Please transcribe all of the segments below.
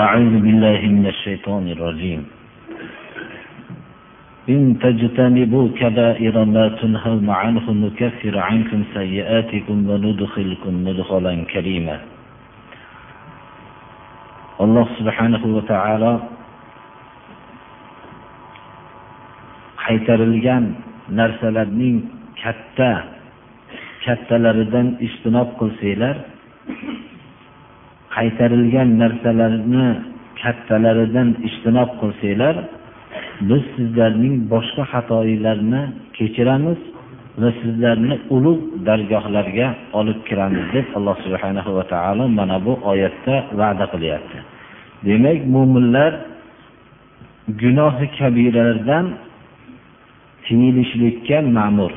أعوذ بالله من الشيطان الرجيم إن تجتنبوا كبائر ما تنهون عنه نكفر عنكم سيئاتكم وندخلكم مدخلا كريما alloh subhanahu va taolo qaytarilgan narsalarning katta kattalaridan ijtinob qilsanglar qaytarilgan narsalarni kattalaridan ijtinob qilsanglar biz sizlarning boshqa xatoinglarni kechiramiz va sizlarni ulug' dargohlarga olib kiramiz deb alloh subhanahu va taolo mana bu oyatda va'da qilyapti. Demak mo'minlar gunohi kabiralardan tiyilishlikka ma'mur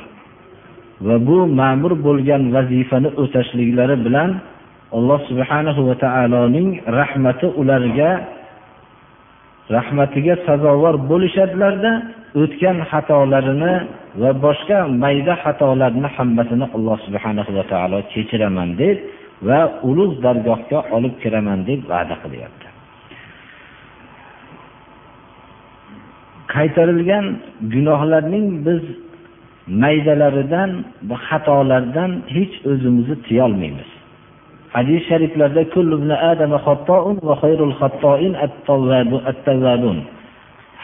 va bu ma'mur bo'lgan vazifani o'tashliklari bilan alloh subhanahu va taoloning rahmati ularga rahmatiga sazovor bo'lishadilarda o'tgan xatolarini va boshqa mayda xatolarni hammasini alloh subhanahu va taolo kechiraman deb va ulug' dargohga olib kiraman deb va'da qilyapti. Qaytarilgan gunohlarning biz maydalaridan va xatolardan hech o'zimizni tiyolmaymiz. Hadis shariflarda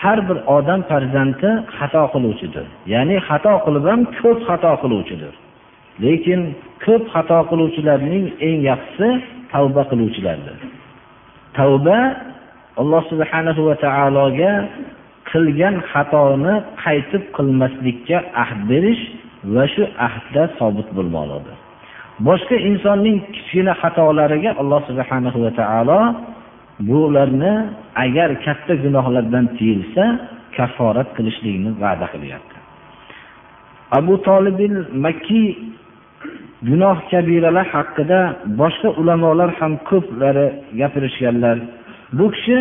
har bir odam farzandi xato qiluvchidir. Ya'ni xato qilib ham ko'p xato qiluvchidir. Lekin ko'p xato qiluvchilarning eng yaxshisi tavba qiluvchilardir. Tavba alloh subhanahu va taologa qilgan xatoni qaytib qilmaslikka ahd berish va shu ahdda sobit bo'lmoqlidir boshqa insonning kichkina xatolariga alloh subhanahu va taolo bularni agar katta gunohlardan tiyilsa kafforat qilishlikni va'da qilyapti. Abu tolibil makki gunoh kabiralar haqida boshqa ulamolar ham ko'plari gapirishganlar. Bu kishi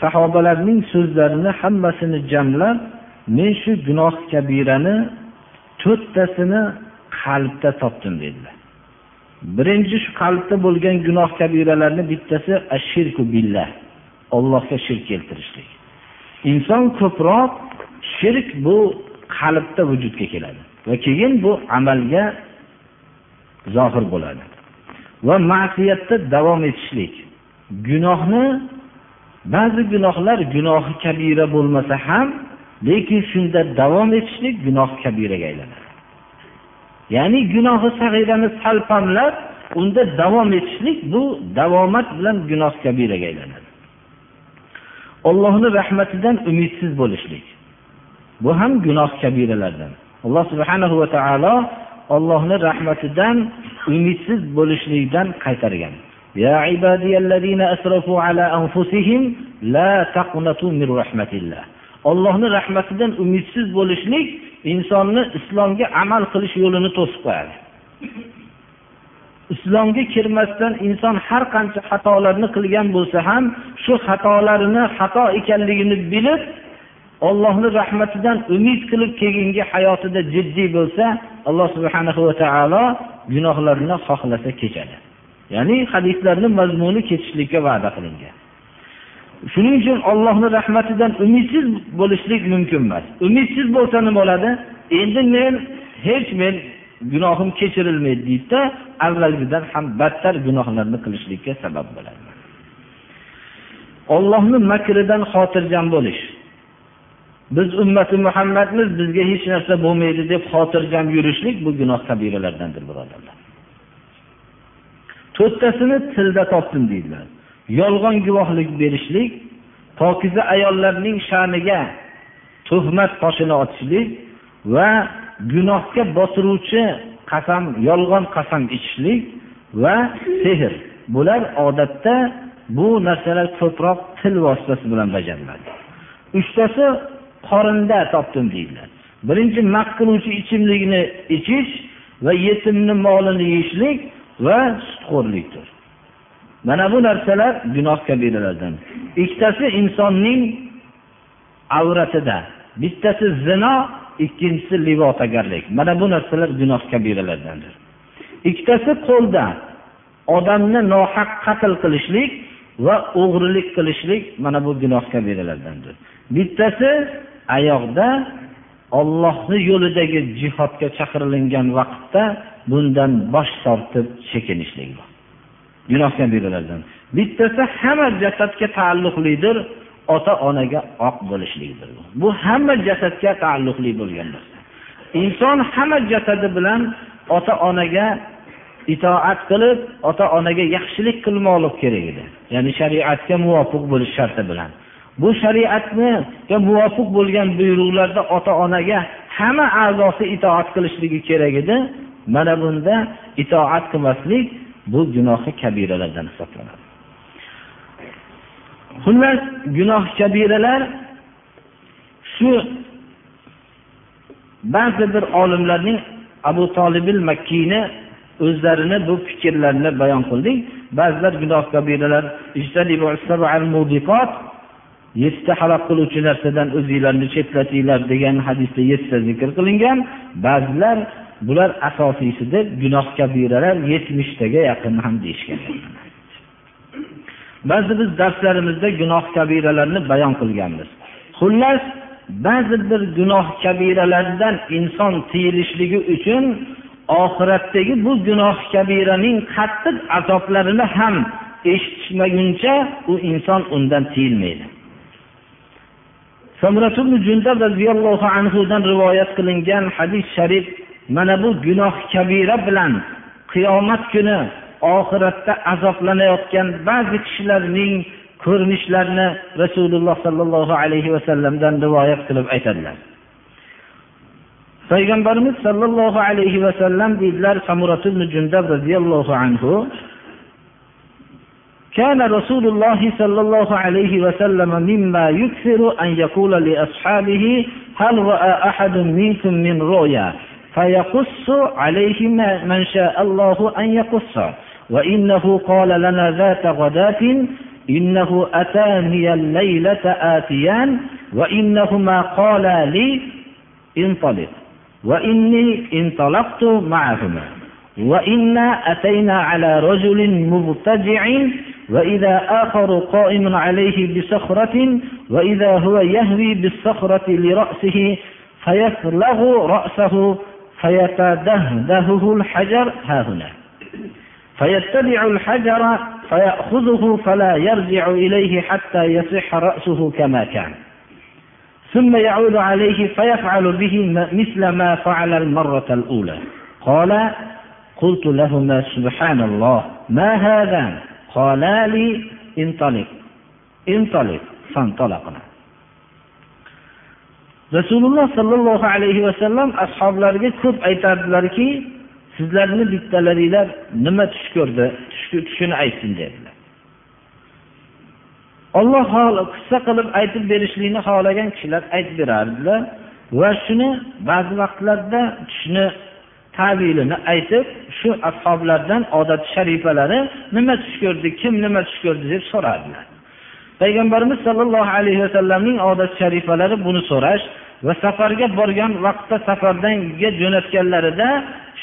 sahobalarning so'zlarini hammasini jamlab men shu gunoh kabirani to'rttasini qalbda topdim dedilar. Birinchi shu qalbda bo'lgan gunoh kabiralarni bittasi ashirku billah. Ollohga shirk keltirishlik. Inson ko'proq shirk bu qalbda vujudga keladi va keyin bu amalga zohir bo'ladi. Va ma'siyatda davom etishlik. Gunohni ba'zi gunohlar gunohi kabira bo'lmasa ham lekin shunda davom etishlik gunoh kabiraga aylanadi. ya'ni gunohi sag'irani sal pamlab unda davom etishlik bu davomat bilan gunoh kabiraga aylanadi ollohni rahmatidan umidsiz bo'lishlik bu ham gunoh kabiralardan alloh subhanahu va taolo ollohni rahmatidan umidsiz bo'lishlikdan qaytargan يا عبادي الذين أسرفوا على أنفسهم لا تقنطوا من رحمة الله ollohni rahmatidan umidsiz bo'lishlik insonni islomga amal qilish yo'lini to'sib qo'yadi. Islomga kirmasdan inson har qancha xatolarni qilgan bo'lsa ham shu xatolarini xato ekanligini bilib ollohni rahmatidan umid qilib keyingi hayotida jiddiy bo'lsa alloh subhanahu va taolo gunohlarini xohlasa kechadi. Ya'ni hadislarni mazmuni kechishlikka va'da qilingan. Shuning uchun ollohni rahmatidan umidsiz bo'lishlik mumkin emas. Umidsiz bo'lsa nima bo'ladi? Endi men hech men gunohim kechirilmaydi deydida avvalgidan ham battar gunohlarni qilishlikka sabab bo'ladi. Ollohni makridan xotirjam bo'lish. Biz ummati muhammadmiz bizga hech narsa bo'lmaydi deb xotirjam yurishlik bu gunoh kabiralardandir birodarlar. To'rttasini tilda topdim deydilar. Yolg'on guvohlik berishlik pokiza ayollarning sha'niga tuhmat toshini otishlik va gunohga botiruvchi qasam yolg'on qasam ichishlik va sehr. Bular odatda bu narsalar ko'proq til vositasi bilan bajariladi. Uchtasi qorinda topdim deydilar. Birinchi maq qiluvchi ichimlikni ichish va yetimni molini yeyishlik va sutxo'rlikdir. Mana bu narsalar gunoh kabiralardan ikkitasi insonning avratida bittasi zino ikkinchisi livotagarlik. Mana bu narsalar gunoh kabiralardandir ikkitasi qo'lda odamni nohaq qatl qilishlik va o'g'rilik qilishlik mana bu gunoh kabiralardandir bittasi oyoqda ollohni yo'lidagi jihodga chaqirilingan vaqtda bundan bosh tortib chekinishlik gunoh kabiralardan bittasi hamma jasadga taalluqlidir ota onaga oq bo'lishlikdir bu hamma jasadga taalluqli bo'lgan narsa. Inson hamma jasadi bilan ota onaga itoat qilib ota onaga yaxshilik qilmoqlik kerak edi. Ya'ni shariatga muvofiq bo'lish sharti bilan. Bu shariatga muvofiq bo'lgan buyruqlarda ota onaga hamma a'zosi itoat qilishligi kerak edi. Mana bunda itoat qilmaslik bu gunohi kabiralardan hisoblanadi. Xullas gunoh kabiralar shu ba'zi bir olimlarning abu tolibil makkiyni o'zlarini bu fikrlarini bayon qildik. Ba'zilar gunoh kabiralar yettita halok qiluvchi narsadan o'zinglarni chetlatinglar degan hadisda yettita zikr qilingan. Ba'zilar bular asosiysi deb gunoh kabiralar yetmishtaga yaqin ham deyishgan. Ba'zi biz darslarimizda gunoh kabiralarni bayon qilganmiz. Xullas ba'zi bir gunoh kabiralardan inson tiyilishligi uchun oxiratdagi bu gunoh kabiraning qattiq azoblarini ham eshitishmaguncha u inson undan tiyilmaydi. Roziyallohu anhudan rivoyat qilingan hadis sharif mana bu gunoh kabira bilan qiyomat kuni oxiratda azoblanayotgan ba'zi kishilarning ko'rinishlarini rasululloh sollallohu alayhi vasallamdan rivoyat qilib aytadilar payg'ambarimiz sollallohu alayhi vasallam deydilar roziyallohu anhu كان رسول الله صلى الله عليه وسلم مما يكثر أن يقول لأصحابه هل رأى أحد منكم من رؤيا فيقص عليه من شاء الله أن يقص. وإنه قال لنا ذات غداة إنه أتاني الليلة آتيان وإنهما قالا لي انطلق وإني انطلقت معهما. وإنا أتينا على رجل مضطجع وإذا آخر قائم عليه بصخرة وإذا هو يهوي بالصخرة لرأسه فيفلغ رأسه فيتدهدهه الحجر ها هنا. فيتبع الحجر فيأخذه فلا يرجع إليه حتى يصح رأسه كما كان. ثم يعود عليه فيفعل به مثل ما فعل المرة الأولى. قال قلت لهما سبحان الله ما هذا قالا لي انطلق انطلق فانطلقنا. Rasululloh sollallohu alayhi vasallam ashoblariga ko'p aytardilarki sizlarni bittalaringlar nima tush ko'rdi tushini aytsin dedilar. Olloh qissa qilib aytib berishlikni xohlagan kishilar aytib berardilar va shuni ba'zi vaqtlarda tushni tavilini aytib shu ashoblardan odat sharifalari nima tush ko'rdi kim nima tush ko'rdi deb so'rardilar. Payg'ambarimiz sollallohu alayhi vasallamning odat sharifalari buni so'rash va safarga borgan vaqtda safardanga jo'natganlarida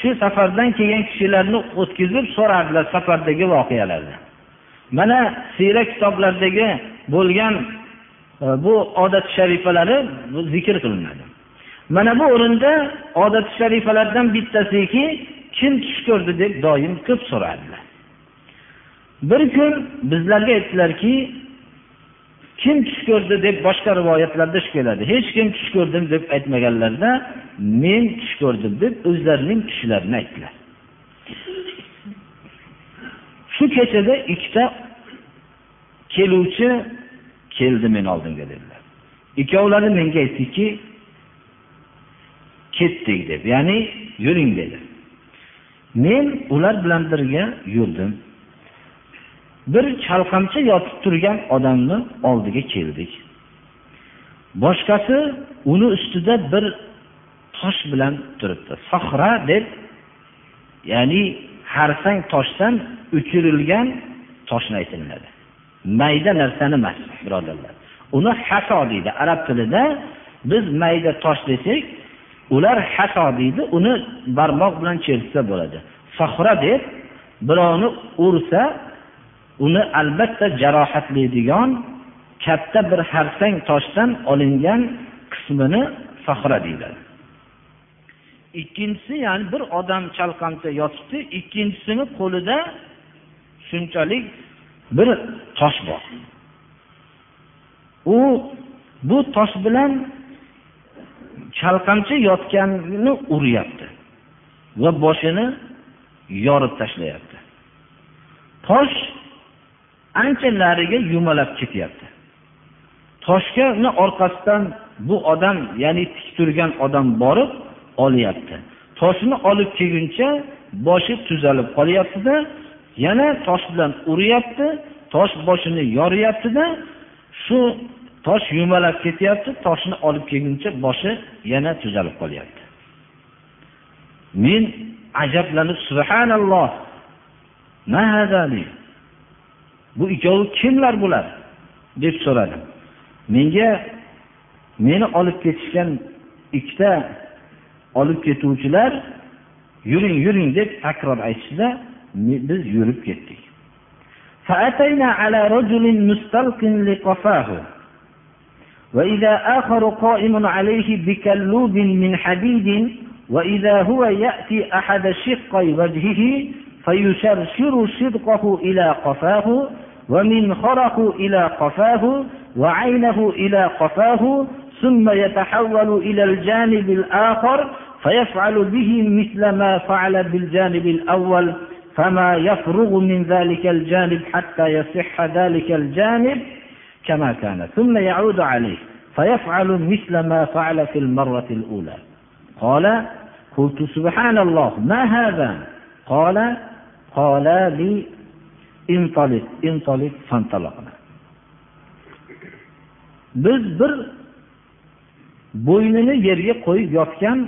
shu safardan kelgan kishilarni o'tkazib so'rardilar safardagi voqealarni. Mana siyra kitoblaridagi bo'lgan e, bu odat sharifalari zikr qilinadi. Mana bu o'rinda odat sharifalardan bittasiki kim tush ko'rdi deb doim ko'p so'radilar bir kun bizlarga aytdilarki kim tush ko'rdi deb boshqa rivoyatlarda shu keladi. Hech kim tush ko'rdim deb aytmaganlarda men tush ko'rdim deb o'zlarining tushlarini aytdilar. Shu kechada ikkita keluvchi keldi men oldimga dedilar. Ikkovlari menga aytdiki ketdik deb ya'ni yuring dedi. Men ular bilan birga yurdim. Bir chalqancha yotib turgan odamni oldiga keldik. Boshqasi uni ustida bir tosh bilan turibdi. Sohra deb ya'ni harsang toshdan uchirilgan toshni aytiladi. Mayda narsani emas birodarlar. Uni haso deydi. Arab tilida biz mayda tosh desak ular haso deydi uni barmoq bilan chertsa bo'ladi. Sohra deb birovni ursa uni albatta jarohatlaydigan katta bir harsang toshdan olingan qismini sahra deyiladi. Ikkinchisi ya'ni bir odam chalqancha yotibdi ikkinchisini qo'lida shunchalik bir tosh bor. U bu tosh bilan chalqancha yotganini uryapti va boshini yorib tashlayapti. Tosh ancha nariga yumalab ketyapti. Toshgani orqasidan bu odam ya'ni tik turgan odam borib olyapti. Toshni olib kelguncha boshi tuzalib qolyaptida yana tosh bilan uryapti tosh boshini yoryaptida shu tosh yumalab ketyapti toshni olib kelguncha boshi yana tuzalib qolyapti. Men ajablanib subhanalloh bu ikkovi kimlar bular deb so'radim menga meni olib ketishgan ikkita olib ketuvchilar yuring yuring deb takror aytishdi biz yurib ketdik فأتينا على رجل مستلق لقفاه وإذا آخر قائم عليه بكلوب من حديد وإذا هو يأتي أحد شقي وجهه فيشرشر شدقه إلى قفاه ومنخره إلى قفاه وعينه إلى قفاه ثم يتحول إلى الجانب الآخر فيفعل به مثل ما فعل بالجانب الأول فما يفرغ من ذلك الجانب حتى يصح ذلك الجانب كما كان. ثم يعود عليه فيفعل مثل ما فعل في المرة الأولى. قال قلت سبحان الله ما هذا؟ قال قال لي انطلق انطلق فانطلقنا biz bir bo'ynini yerga qo'yib yotgan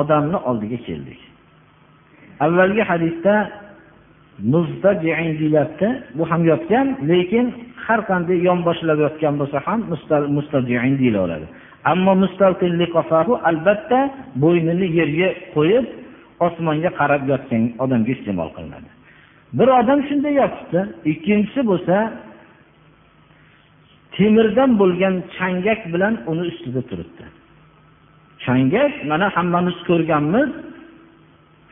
odamni oldiga keldik avvalgi hadisda deyapti bu ham yotgan lekin har qanday yonboshlab yotgan bo'lsa ham deyilaveradi ammo albatta bo'ynini yerga qo'yib osmonga qarab yotgan odamga iste'mol qilinadi Bir odam shunday yotibdi. Ikkinchisi bo'lsa temirdan bo'lgan changak bilan uni ustida turibdi. Changak mana hammamiz ko'rganmiz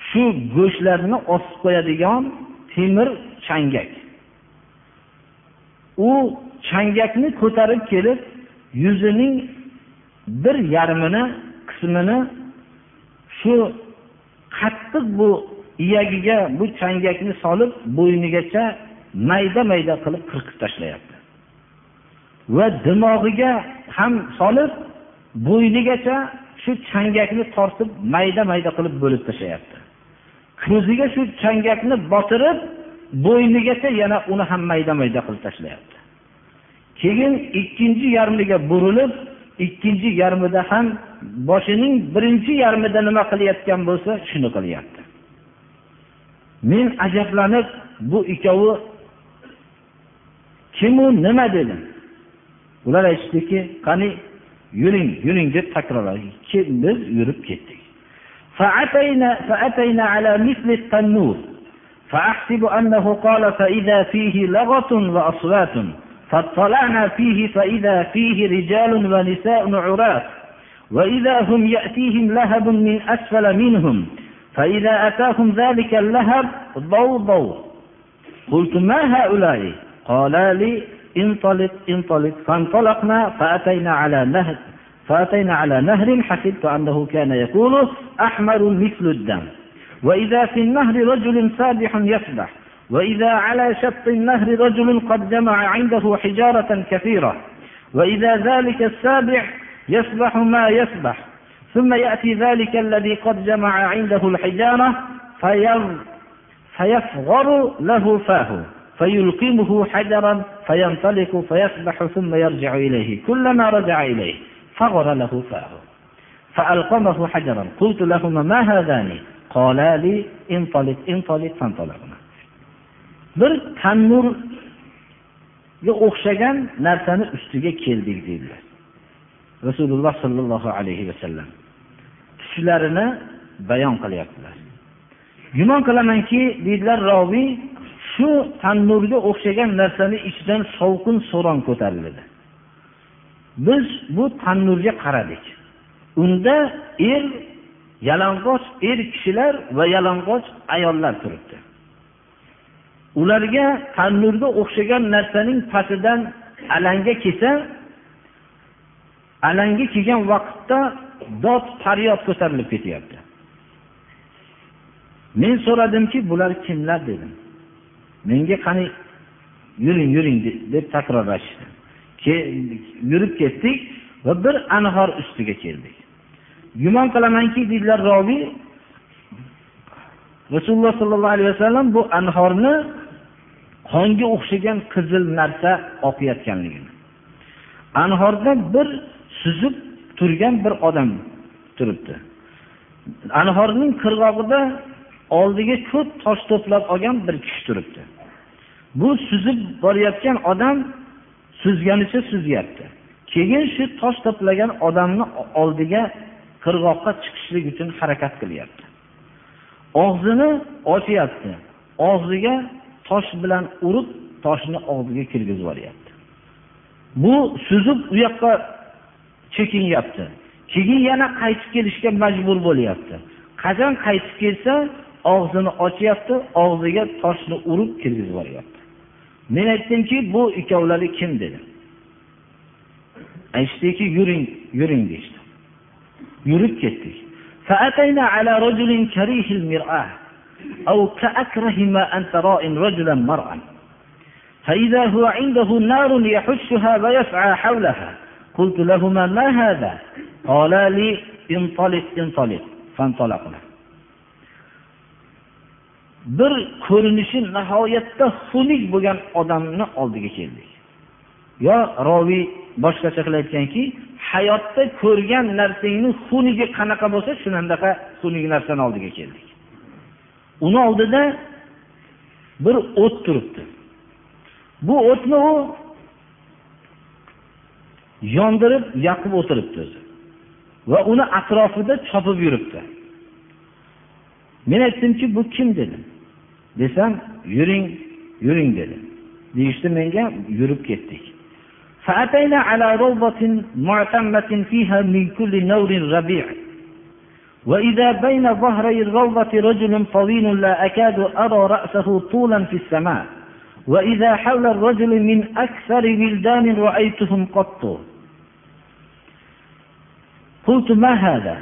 shu go'shtlarni osib qo'yadigan temir changak. U changakni ko'tarib kelib yuzining bir yarmini qismini shu qattiq bu iyagiga bu changakni solib bo'ynigacha mayda mayda qilib qirqib tashlayapti. Va dimog'iga ham solib bo'ynigacha shu changakni tortib mayda mayda qilib bo'lib tashlayapti. Ko'ziga shu changakni botirib bo'ynigacha yana uni ham mayda mayda qilib tashlayapti. Keyin ikkinchi yarmiga burilib ikkinchi yarmida ham boshining birinchi yarmida nima qilayotgan bo'lsa shuni qilyapti. men ajablanib bu ikkovi kimu nima dedim ular aytishdiki qani yuring yuring deb takrorladi biz yurib ketdik فأتينا, فأتينا على مثل التنور فأحسب أنه قال فإذا فيه لغة وأصوات فاطلعنا فيه فإذا فيه رجال ونساء عراة وإذا هم يأتيهم لهب من أسفل منهم فإذا أتاهم ذلك اللهب ضوء ضوء قلت ما هؤلاء؟ قال لي انطلق انطلق. فانطلقنا فأتينا على نهر فأتينا على نهر حسبت أنه كان يقول أحمر مثل الدم. وإذا في النهر رجل سابح يسبح. وإذا على شط النهر رجل قد جمع عنده حجارة كثيرة. وإذا ذلك السابح يسبح ما يسبح. ثم يأتي ذلك الذي قد جمع عنده الحجارة فيفغر له فاه فيلقمه حجرا فينطلق فيسبح ثم يرجع إليه. كلما رجع إليه فغر له فاه. فألقمه حجرا. قلت لهما ما هذان؟ قالا لي انطلق انطلق فانطلقنا. Bir tannurga o'xshagan narsani ustiga keldik deydilar rasululloh sollallohu alayhi vasallam. Tushlarini bayon qilyaptilar. Gumon qilamanki deydilar roviy shu tannurga o'xshagan narsani ichidan shovqin so'ron ko'tarildi biz bu tannurga qaradik. Unda er yalang'och er kishilar va yalang'och ayollar turibdi. Ularga tannurga o'xshagan narsaning pastidan alanga kelsa alanga kelgan vaqtda dod faryod ko'tarilib ketyapti. Men so'radimki bular kimlar dedim. Menga qani yuring yuring deb takrorlashdi yurib ketdik va bir anhor ustiga keldik. Gumon qilamanki deydilar roviy rasululloh sollallohu alayhi vasallam bu anhorni qonga o'xshagan qizil narsa oqayotganligini anhorda bir suzib turgan bir odam turibdi. Anhorning qirg'og'ida oldiga ko'p tosh to'plab olgan bir kishi turibdi. Bu suzib borayotgan odam suzganicha suzyapti. Keyin shu tosh to'plagan odamni oldiga qirg'oqqa chiqishlik uchun harakat qilyapti. Og'zini ochyapti. Og'ziga tosh bilan urib toshni og'ziga kirgizib yuboryapti. Bu suzib u yoqqa chekinyapti keyin yana qaytib kelishga majbur bo'lyapti qachon qaytib kelsa og'zini ochyapti og'ziga toshni urib kirgizib yuboryapti men aytdimki bu ikkovlari kim dedim aytishdiki yuring yuring deyishdi yurib ketdik أو كأكره ما أنت راء رجلا مرأا فإذا هو عنده نار يحشها ويسعى حولها قلت لهما ما هذا قالا لي انطلق انطلق فانطلقنا bir ko'rinishi nihoyatda xunuk bo'lgan odamni oldiga keldik yo roviy boshqacha qilib aytganki hayotda ko'rgan narsangni xunugi qanaqa bo'lsa shunaqa xunuk narsani oldiga keldik uni oldida bir o't turibdi bu o'tni u yondirib yoqib o'tiribdi o'zi va uni atrofida chopib yuribdi men aytdimki bu kim dedim desam yuring yuring dedi deyishdi menga yurib ketdik فأتينا على روضة معتمة فيها من كل نور ربيع وإذا بين ظهري الروضة رجل طويل لا أكاد أرى رأسه طولا في السماء وإذا حول الرجل من أكثر ولدان رأيتهم قط. قلت ما هذا؟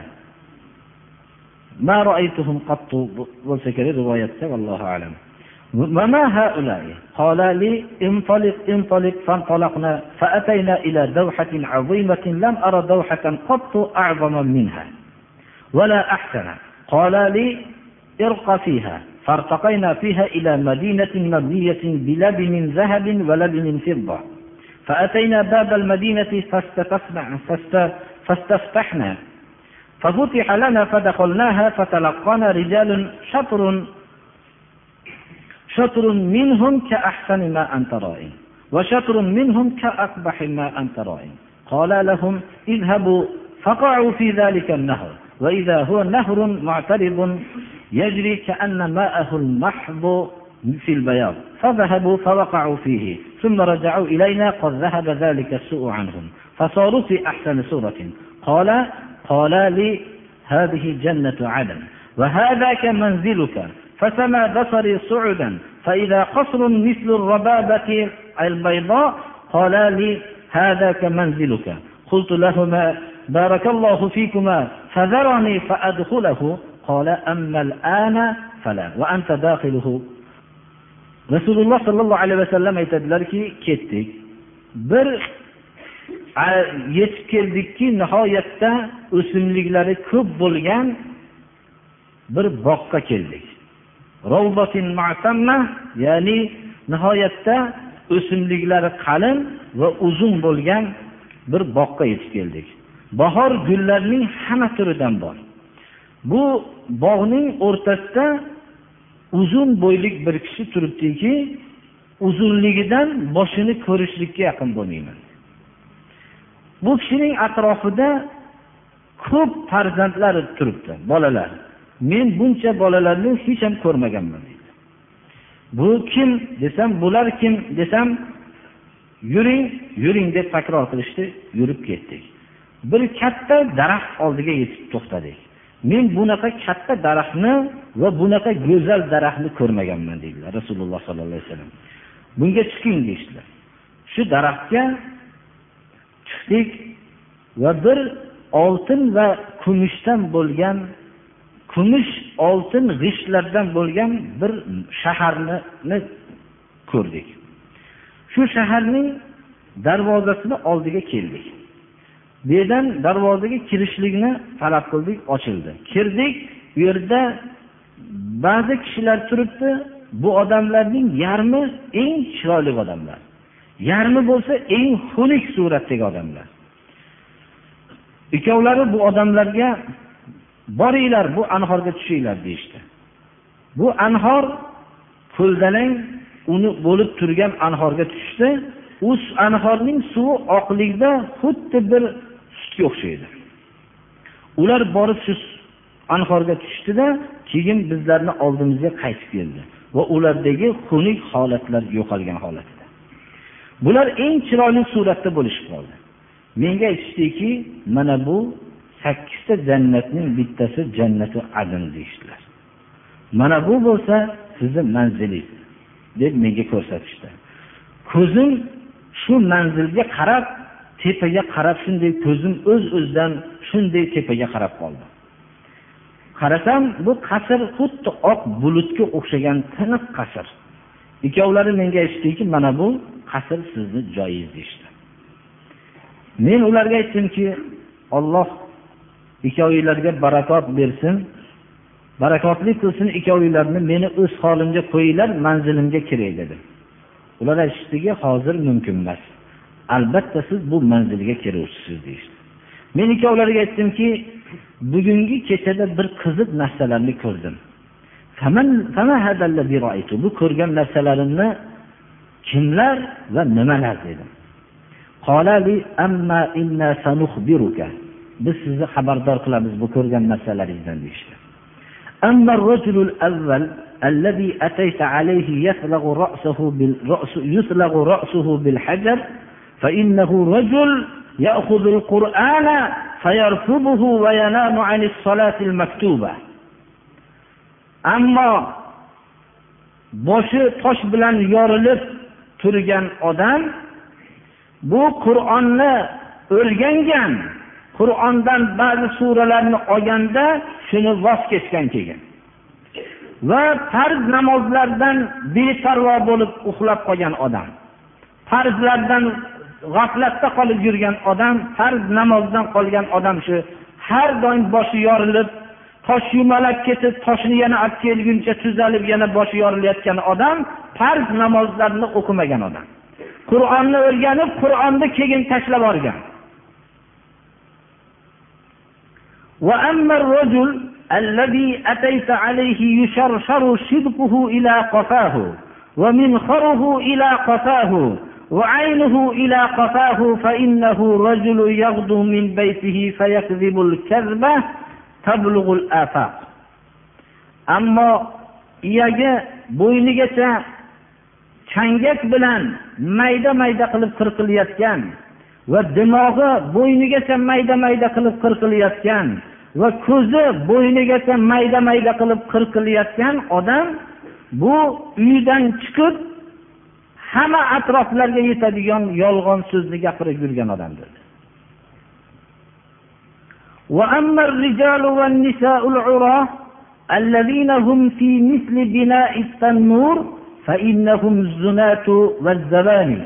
ما رأيتهم قط؟ والسكري رواية والله أعلم. وما هؤلاء؟ قال لي انطلق انطلق فانطلقنا فأتينا إلى دوحة عظيمة لم أرى دوحة قط أعظم منها ولا أحسن. قال لي ارق فيها. فارتقينا فيها إلى مدينة مبنية بلبن ذهب ولبن فضة. فأتينا باب المدينة فاستفتحنا ففتح لنا فدخلناها فتلقانا رجال شطر شطر منهم كأحسن ما أنت رائع وشطر منهم كأقبح ما أنت رائع قال لهم اذهبوا فقعوا في ذلك النهر. وإذا هو نهر معترض يجري كأن ماءه المحض في البياض. فذهبوا فوقعوا فيه ثم رجعوا إلينا قد ذهب ذلك السوء عنهم. فصاروا في أحسن سورة قال قال لي هذه جنة عدن وهذاك منزلك فسمى بصري صعدا فإذا قصر مثل الربابة البيضاء قال لي هذاك منزلك قلت لهما barakallohu fikuma fazarani fa adkhulahu qala amma al-ana fala wa anta dakhiluhu. Rasululloh sollallohu alayhi vasallam aytadilarki ketdik. Bir yetib keldikki nihoyatda o'simliklari ko'p bo'lgan bir boqqa keldik. Ya'ni nihoyatda o'simliklari qalin va uzun bo'lgan bir boqqa yetib keldik. Bahor gullarning hamma turidan bor. Bu bog'ning o'rtasida uzun bo'ylik bir kishi turibdiki uzunligidan boshini ko'rishlikka yaqin bo'lmayman. Bu kishining atrofida ko'p farzandlari turibdi bolalar. Men buncha bolalarni hech ham ko'rmaganman. Deydi bu kim desam bular kim desam yuring yuring deb takror qilishdi yurib ketdik. Bir katta daraxt oldiga yetib to'xtadik. Men bunaqa katta daraxtni va bunaqa go'zal daraxtni ko'rmaganman deydilar rasululloh sollallohu alayhi vasallam. Bunga chiqing deyishdilar. Shu daraxtga chiqdik va bir oltin va kumushdan bo'lgan kumush oltin g'ishtlardan bo'lgan bir shaharni ko'rdik. Shu shaharning darvozasini oldiga keldik. Bu yerdan darvozaga kirishlikni talab qildik ochildi. Kirdik u yerda ba'zi kishilar turibdi bu odamlarning yarmi eng chiroyli odamlar. Yarmi bo'lsa eng xunuk suratdagi odamlar. Ikkovlari bu odamlarga boringlar bu anhorga tushinglar deyishdi. Bu anhor ko'ldalang uni bo'lib turgan anhorga tushdi. U anhorning suvi oqlikda xuddi bir sutga o'xshaydi. Ular borib shu anhorga tushdida keyin bizlarni oldimizga qaytib keldi va ulardagi xunuk holatlar yo'qolgan holatda bular eng chiroyli suratda bo'lishib qoldi. Menga aytishdiki mana bu sakkizta jannatning bittasi jannati adn deyishdilar. Mana bu bo'lsa sizni manzilingiz deb menga ko'rsatishdi. Ko'zim shu manzilga qarab tepaga qarab shunday ko'zim o'z öz o'zidan shunday tepaga qarab qoldi. Qarasam bu qasr xuddi oq bulutga o'xshagan tiniq qasr. Ikkovlari menga aytishdiki mana bu qasr sizni joyingiz deyishdi. Men ularga aytdimki olloh ikkovinglarga barakot bersin barakotli qilsin ikkovinglarni meni o'z holimga qo'yinglar manzilimga kiray dedim ular aytishdiki hozir mumkin emas. albatta siz bu manzilga kiruvchisiz deyishdi men ikkovlariga aytdimki bugungi kechada bir qiziq narsalarni ko'rdim bu ko'rgan narsalarimni kimlar va nimalar dedim biz sizni xabardor qilamiz bu ko'rgan narsalaringizdan deyishdi أما الرجل الأول الذي أتيت عليه يثلغ رأسه بالرأس يثلغ رأسه بالحجر فإنه رجل يأخذ القرآن فيرفضه وينام عن الصلاة المكتوبة أما boshi tosh bilan yorilib turgan odam bu qur'onni o'rgangan qur'ondan ba'zi suralarni olganda shuni voz kechgan keyin va farz namozlardan beparvo bo'lib uxlab qolgan odam farzlardan g'aflatda qolib yurgan odam farz namozdan qolgan odam shu har doim boshi yorilib tosh yumalab ketib toshni yana olib kelguncha tuzalib yana boshi yorilayotgan odam farz namozlarni o'qimagan odam qur'onni o'rganib qur'onni keyin tashlab yuborgan وأما الرجل الذي أتيت عليه يشرشر شدقه إلى قفاه ومنخره إلى قفاه وعينه إلى قفاه فإنه رجل يغدو من بيته فيكذب الكذبة تبلغ الآفاق أما iyagi bo'ynigacha changak bilan mayda mayda qilib qirqilayotgan va dimog'i bo'ynigacha mayda mayda qilib qirqilayotgan va ko'zi bo'ynigacha mayda mayda qilib qirqilayotgan odam bu uyidan chiqib hamma atroflarga yetadigan yolg'on so'zni gapirib yurgan odamdir وأما الرجال والنساء العراة الذين هم في مثل بناء التنور فإنهم الزناة والزباني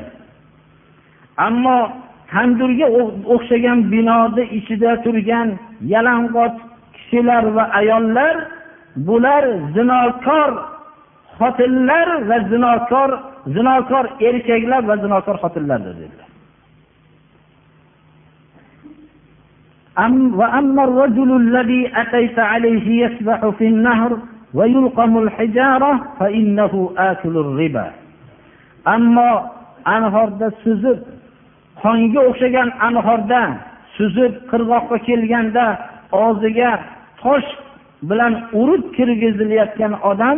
أما tandurga o'xshagan binoda ichida turgan yalang'och kishilar va ayollar bular zinokor xotinlar va zinokor zinokor erkaklar va zinokor xotinlardir dedilar أم وأما الرجل الذي أتيت عليه يسبح في النهر ويلقم الحجارة فإنه آكل الربا ammo anhorda suzib qonga o'xshagan anhorda suzib qirg'oqqa kelganda og'ziga tosh bilan urib kirgizilayotgan odam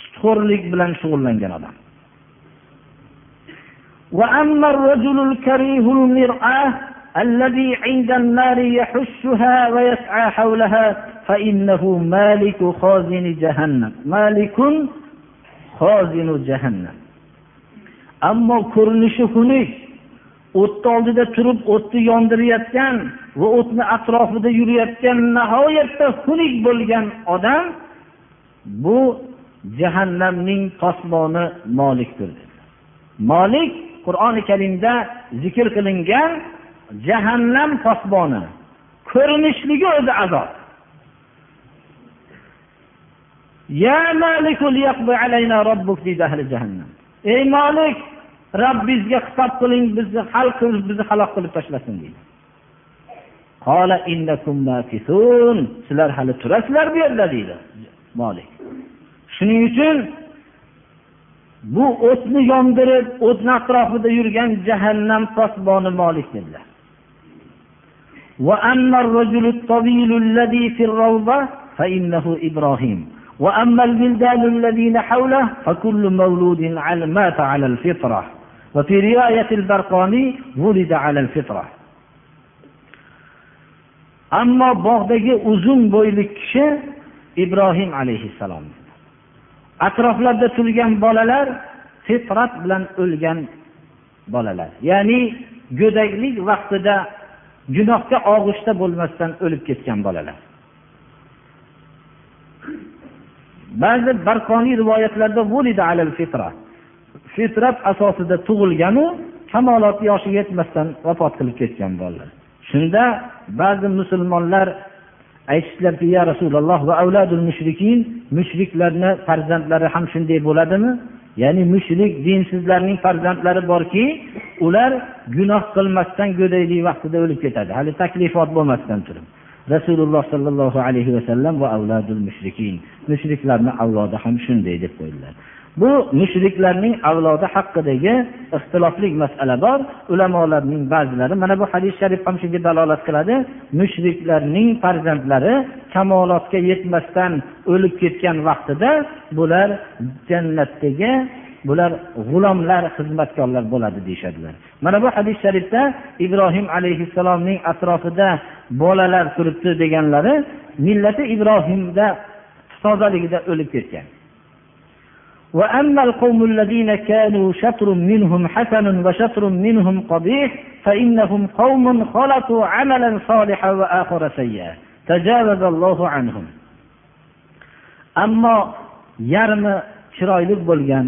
sutxo'rlik bilan shug'ullangan odam وأما الرجل الكريه المرآة الذي عند النار يحشها ويسعى حولها فإنه مالك خازن جهنم مالك خازن جهنم ammo ko'rinishi xunuk o'tni oldida turib o'tni yondirayotgan va o'tni atrofida yurayotgan nihoyatda xunuk bo'lgan odam bu jahannamning posboni molikdir molik qur'oni karimda zikr qilingan jahannam posboni. Ko'rinishligi o'zi azob. Ey molik robbingizga xitob qiling bizni hal qilib bizni halok qilib tashlasin deydi. Sizlar hali turasizlar bu yerda deydi molik shuning uchun bu o'tni yondirib o'tni atrofida yurgan jahannam posboni molik dedilar وأما الرجل الطويل الذي في الروضة فإنه إبراهيم وأما البلدان الذين حوله فكل مولود مات على الفطرة وفي رواية البرقاني ولد على الفطرة ammo bog'dagi uzun bo'yli kishi ibrohim alayhissalom Atroflarda turgan bolalar fitrat bilan o'lgan bolalar. Ya'ni go'daklik vaqtida gunohga og'ishda bo'lmasdan o'lib ketgan bolalar. Ba'zi barqoniy rivoyatlarda fitrat asosida tug'ilganu kamolot yoshiga yetmasdan vafot qilib ketgan bolalar. Shunda ba'zi musulmonlar aytishdilarki ya rasululloh va avladul mushrikin mushriklarni farzandlari ham shunday bo'ladimi? Ya'ni mushrik dinsizlarning farzandlari borki ular gunoh qilmasdan go'daylik vaqtida o'lib ketadi. Hali taklifot bo'lmasdan turib. Rasululloh sollallohu alayhi vasallam va avladul mushrikin mushriklarni avlodi ham shunday deb qo'ydilar. Bu mushriklarning avlodi haqidagi ixtilofli masala bor. Ulamolarning ba'zilari mana bu hadis sharif ham shunga dalolat qiladi. Mushriklarning farzandlari kamolotga yetmasdan o'lib ketgan vaqtida bular jannatdagi bular g'ulomlar xizmatkorlar bo'ladi deyishadilar. Mana bu hadis sharifda ibrohim alayhissalomning atrofida bolalar turibdi deganlari millati ibrohimda tozaligida o'lib ketgan. وأما القوم الذين كانوا شطر منهم حسن وشطر منهم قبيح فإنهم قوم خلطوا عملا صالحا وآخر سيئا تجاوز الله عنهم أما yarmi chiroyli bo'lgan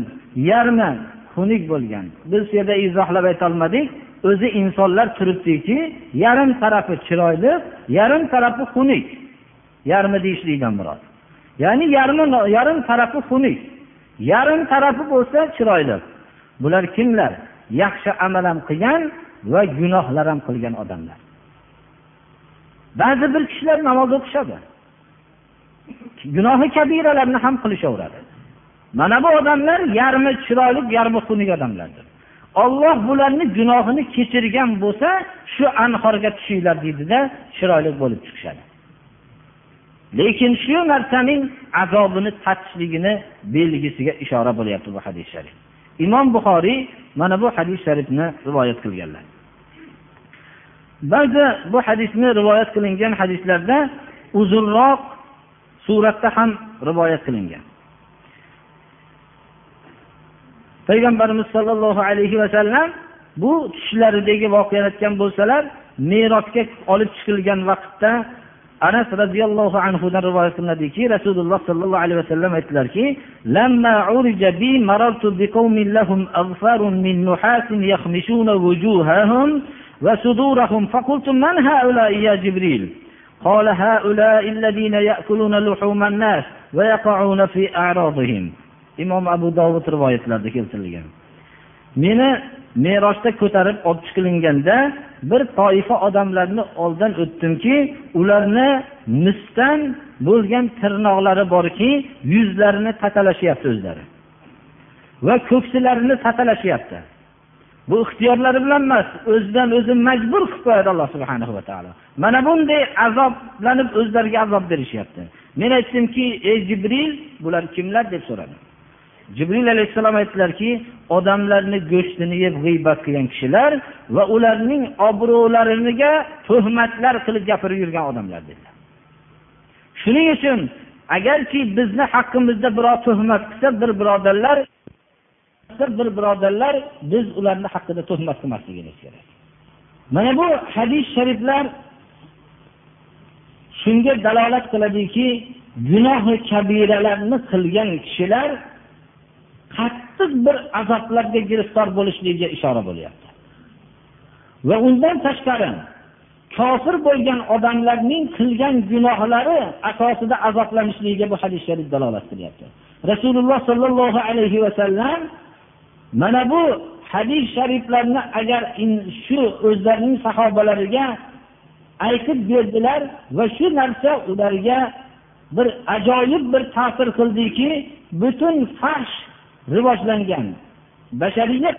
yarmi xunuk bo'lgan biz shu yerda izohlab aytolmadik o'zi insonlar turibdiki yarim tarafi chiroyli yarim tarafi xunuk yarmi deyishlikdan murod ya'ni yarmi yarim tarafi xunuk yarim tarafi bo'lsa chiroyli. Bular kimlar? Yaxshi amal ham qilgan va gunohlar ham qilgan odamlar. Ba'zi bir kishilar namoz o'qishadi. Gunohi kabiralarni ham qilishaveradi. Mana bu odamlar yarmi chiroyli yarmi xunuk odamlardir. Olloh bularni gunohini kechirgan bo'lsa shu anhorga tushinglar deydida chiroyli bo'lib chiqishadi. Lekin shu narsaning azobini tatishligini belgisiga ishora bo'lyapti bu hadis sharif. Imom buxoriy mana bu hadis sharifni rivoyat qilganlar. Ba'zi bu hadisni rivoyat qilingan hadislarda uzunroq suratda ham rivoyat qilingan. Payg'ambarimiz sollallohu alayhi vasallam bu tushlaridagi voqeani aytgan bo'lsalar merosga olib chiqilgan vaqtda anas roziyallohu anhudan rivoyat qilinadiki rasululloh sollallohu alayhi vasallam aytdilarki وصدورهم فقلت من هؤلاء يا جبريل قال هؤلاء الذين يأكلون لحوم الناس ويقعون في أعراضهم imom abu dovud rivoyatlarida keltirilgan meni merosda ko'tarib olib chiqilinganda bir toifa odamlarni oldidan o'tdimki ularni misdan bo'lgan tirnoqlari borki yuzlarini tatalashyapti o'zlari. Va ko'ksilarini tatalashyapti bu ixtiyorlari bilan emas o'zidan o'zi majbur qilib qo'yadi alloh subhana va taolo. Mana bunday azoblanib o'zlariga azob berishyapti. Men aytdimki ey jibril bular kimlar? deb so'radim. Jibril alayhissalom aytdilarki odamlarni go'shtini yeb g'iybat qilgan kishilar va ularning obro'lariga tuhmatlar qilib gapirib yurgan odamlar dedilar. Shuning uchun agarki bizni haqqimizda birov tuhmat qilsa bir birodarlar bir birodarlar biz ularni haqida tuhmat qilmasligimiz kerak. Mana bu hadis shariflar shunga dalolat qiladiki gunohi kabiralarni qilgan kishilar qattiq bir azoblarga giriftor bo'lishligiga ishora bo'lyapti. Va undan tashqari kofir bo'lgan odamlarning qilgan gunohlari asosida azoblanishligiga bu hadis sharif dalolat qilyapti. Rasululloh sollallohu alayhi vasallam mana bu hadis shariflarni agar shu o'zlarining sahobalariga aytib berdilar va shu narsa ularga bir ajoyib bir ta'sir qildiki butun fahsh rivojlangan. Bashariyat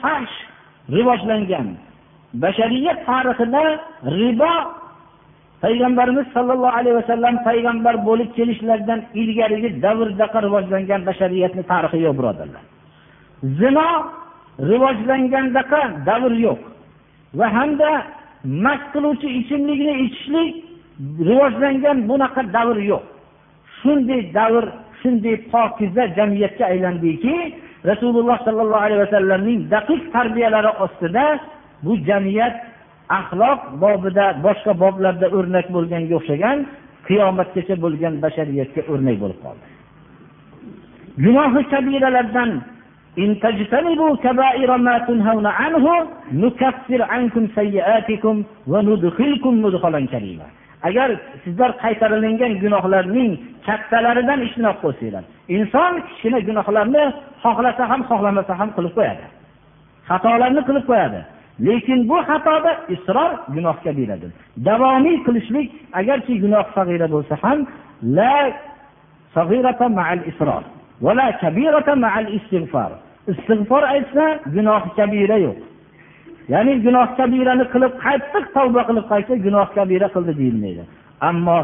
fahsh rivojlangan. Bashariyat tarixida ribo payg'ambarimiz sollallohu alayhi vasallam payg'ambar bo'lib kelishlaridan ilgarigi davrdaqa rivojlangan bashariyatni tarixi yo'q birodarlar. Zino rivojlangandaqa davr yo'q va hamda mast qiluvchi ichimlikni ichishlik rivojlangan bunaqa davr yo'q. Shunday davr shunday pokiza jamiyatga aylandiki rasululloh sollallohu alayhi vasallamning daqiq tarbiyalari ostida bu jamiyat axloq bobida boshqa boblarda o'rnak bo'lganga o'xshagan qiyomatgacha bo'lgan bashariyatga o'rnak bo'lib qoldi. Gunohi kabiralardan agar sizlar qaytarilingan gunohlarning kattalaridan ijtinob qo'ysanglar inson kichkina gunohlarni xohlasa ham xohlamasa ham qilib qo'yadi. Xatolarni qilib qo'yadi. Lekin bu xatoda isror gunohga kabiradir davomiy qilishlik agarki gunoh sag'ira bo'lsa ham la sag'irata ma'al isror va la kabirata ma'al istig'for. Istig'for aytsa gunoh kabira yo'q. Ya'ni gunoh kabirani qilib qattiq tavba qilib qaytsa gunoh kabira qildi deyilmaydi. Ammo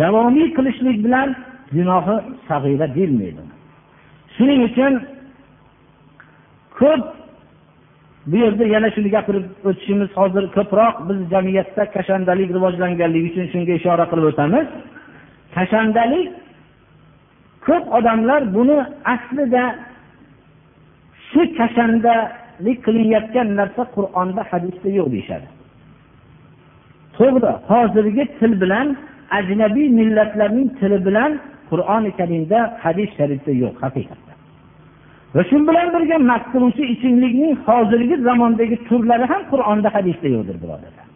davomiy qilishlik bilan gunohi sag'ira deyilmaydi. Shuning uchun ko'p bu yerda yana shuni gapirib o'tishimiz hozir ko'proq biz jamiyatda kashandalik rivojlanganligi uchun shunga ishora qilib o'tamiz. Kashandalik ko'p odamlar buni aslida shu kashandalik qilinayotgan narsa qur'onda hadisda yo'q deyishadi. To'g'ri hozirgi til bilan ajnabiy millatlarning tili bilan qur'oni karimda hadis sharifda yo'q haqiqatda. Va shu bilan birga mast qiluvchi ichimlikning hozirgi zamondagi turlari ham qur'onda hadisda yo'qdir birodarlar.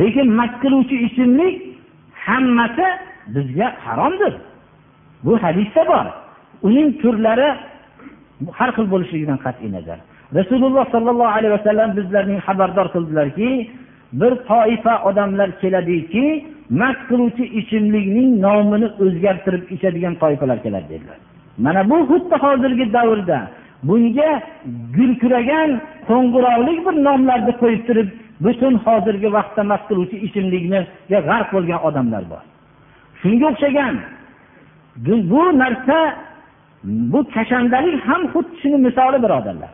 Lekin mast qiluvchi ichimlik hammasi bizga haromdir. Bu hadisda bor. Uning turlari har xil bo'lishligidan qat'iy nazar. Rasululloh sollallohu alayhi vasallam bizlarning xabardor qildilarki bir toifa odamlar keladiki mast qiluvchi ichimlikning nomini o'zgartirib ichadigan toifalar keladi dedilar. Mana bu xuddi hozirgi davrda bunga gurkiragan qo'ng'iroqlik bir nomlarni qo'yib turib butun hozirgi vaqtda mast qiluvchi ichimlikniga g'arq bo'lgan odamlar bor. Shunga o'xshagan bu narsa bu kashandalik ham xuddi shuni misoli birodarlar.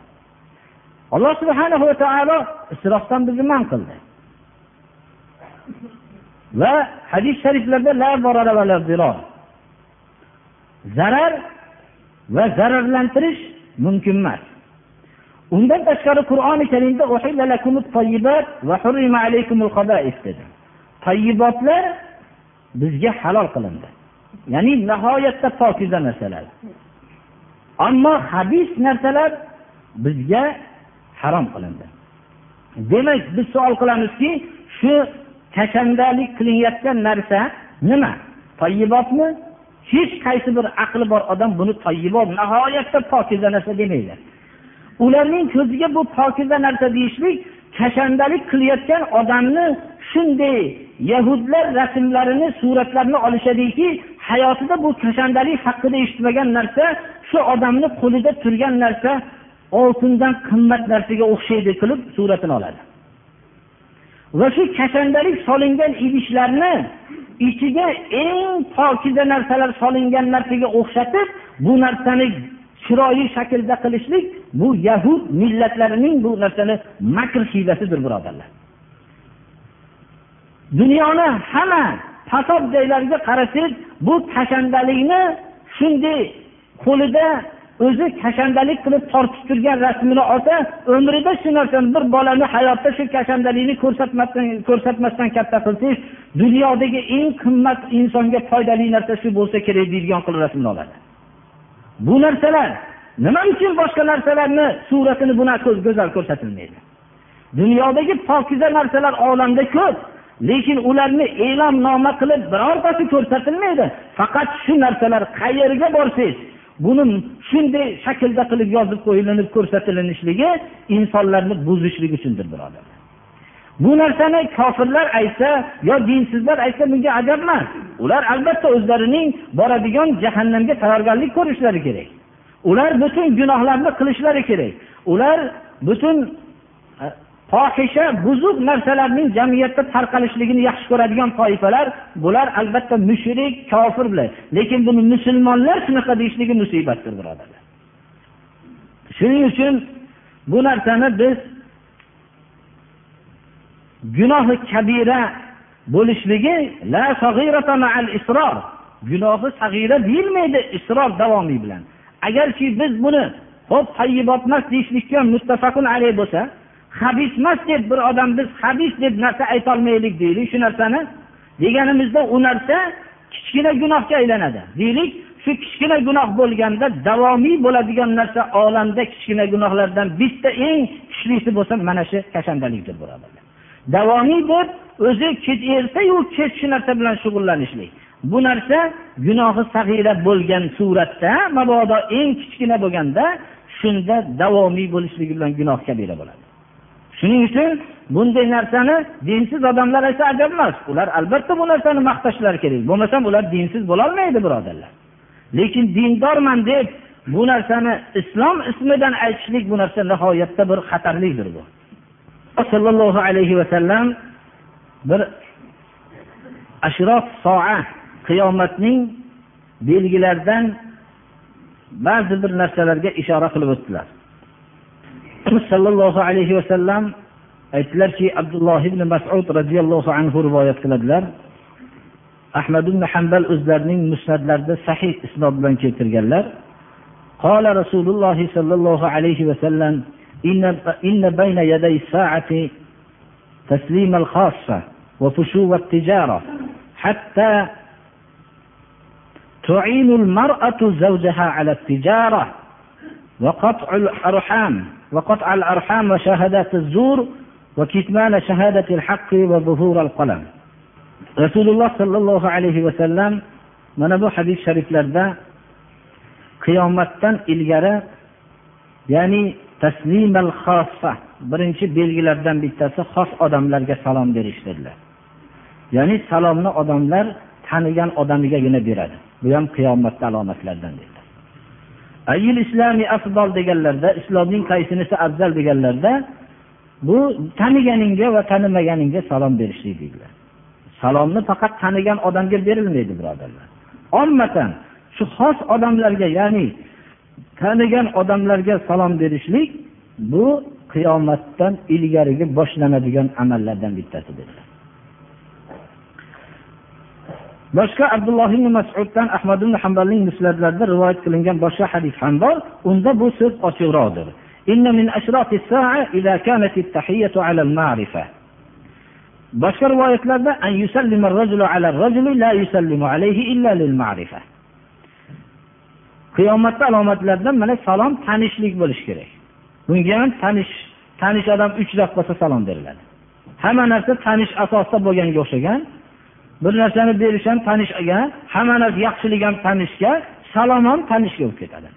Alloh subhana va taolo isrofdan bizni man qildi. Va hadis shariflarda zarar va zararlantirish mumkin emas. Undan tashqari qur'oni karimda tayyibotlar bizga halol qilindi. Ya'ni nihoyatda pokiza narsalar. Ammo habis narsalar bizga harom qilindi. Demak biz savol qilamizki shu kashandalik qilinayotgan narsa nima? Toyibotmi? Hech qaysi bir aqli bor odam buni toyibot nihoyatda pokiza narsa demaydi. Ularning ko'ziga bu pokiza narsa deyishlik kashandalik qilayotgan odamni shunday yahudlar rasmlarini suratlarini olishadiki hayotida bu kashandalik haqida eshitmagan narsa shu odamni qo'lida turgan narsa oltindan qimmat narsaga o'xshaydi qilib suratini oladi. Va shu kashandalik solingan idishlarni ichiga eng pokiza narsalar solingan narsaga o'xshatib bu narsani chiroyli shaklda qilishlik bu yahud millatlarining bu narsani makr hiylasidir birodarlar. Dunyoni hamma fasod joylariga qarasangiz bu kashandalikni shunday qo'lida o'zi kashandalik qilib tortib turgan rasmini olsa umrida shu narsani bir bolani hayotda shu kashandalikni ko'rsatmasdan ko'rsatmasdan katta qilsangiz dunyodagi eng qimmat insonga foydali narsa shu bo'lsa kerak deydigan qilib rasmini oladi. Bu narsalar nima uchun boshqa narsalarni suratini bunaqa go'zal ko'rsatilmaydi? Dunyodagi pokiza narsalar olamda ko'p lekin ularni e'lonnoma qilib birortasi ko'rsatilmaydi. Faqat shu narsalar qayerga borsangiz buni shunday shaklda qilib yozib qo'yilinib ko'rsatilishligi insonlarni buzishlik uchundir birodarlar bu narsani kofirlar aytsa yo dinsizlar aytsa bunga ajab emas. Ular albatta o'zlarining boradigan jahannamga tayyorgarlik ko'rishlari kerak. Ular butun gunohlarni qilishlari kerak. Ular butun fohisha buzuq narsalarning jamiyatda tarqalishligini yaxshi ko'radigan toifalar bular albatta mushrik kofir bilan. Lekin buni musulmonlar shunaqa deyishligi musibatdir birodarlar shuning uchun bu narsani biz gunohi kabira bo'lishligi gunohi sag'ira deyilmaydi isror davomiy bilan. Agarki biz buni ho'p tayyibotmas deyishlikka muttafaqun alayh bo'lsa habis emas deb bir odam biz habis deb narsa aytolmaylik deylik shu narsani. Deganimizda u narsa kichkina gunohga aylanadi. Deylik shu kichkina gunoh bo'lganda davomiy bo'ladigan narsa olamda kichkina gunohlardan bitta eng kuchlisi bo'lsa mana shu kashandalikdir birodarlar. Davomiy deb o'zi ertayu kech shu narsa bilan shug'ullanishlik. Bu narsa gunohi sag'ira bo'lgan suratda mabodo eng kichkina bo'lganda shunda davomiy bo'lishligi bilan gunoh kabira bo'ladi. Shuning uchun bunday narsani dinsiz odamlar aytsa ajab emas. Ular albatta bu narsani maqtashlari kerak. Bo'lmasam ular dinsiz bo'lolmaydi birodarlar. Lekin dindorman deb bu narsani islom ismidan aytishlik bu narsa nihoyatda bir xatarlidir bu. Sollallohu alayhi vasallam bir ashrof soa qiyomatning belgilaridan ba'zi bir narsalarga ishora qilib o'tdilar. Sollallohu alayhi vasallam aytdilarki abdulloh ibn masud roziyallohu anhu rivoyat qiladilar ahmad ibn hambal o'zlarining musnatlarida sahih isnod bilan keltirganlar قال رسول الله صلى الله عليه وسلم إن, إن بين يدي الساعة تسليم الخاصة وفشو التجارة حتى تعين المرأة زوجها على التجارة وقطع الأرحام وقطع الأرحام وشهادات الزور وكتمان شهادة الحق وظهور القلم رسول الله صلى الله عليه وسلم mana bu hadis shariflarda qiyomatdan ilgari ya'ni taslimal xossa birinchi belgilardan bittasi xos odamlarga salom berish dedilar ya'ni salomni odamlar tanigan odamigagina beradi bu ham qiyomatni alomatlaridan dedilar ayil islomi afzol deganlarda islomning qaysinisi afzal deganlarda bu taniganingga va tanimaganingga salom berishlik deydilar. Salomni faqat tanigan odamga berilmaydi birodarlar. Ommatan shu xos odamlarga ya'ni tanigan odamlarga salom berishlik bu qiyomatdan ilgarigi boshlanadigan amallardan bittasi dedilar boshqa abdulloh ibn masuddan ahmad ibn hambalning muslatlarida rivoyat qilingan boshqa hadis ham bor. Unda bu so'z ochiqroqdir. Boshqa rivoyatlarda qiyomatda alomatlaridan mana salom tanishlik bo'lishi kerak. Bunga ham tanish tanish odam uchrab qolsa salom beriladi. Hamma narsa tanish asosida bo'lganga o'xshagan bir narsani berish ham tanishga hamma narsa yaxshilik ham tanishga salom ham tanishga bo'lib ketadi.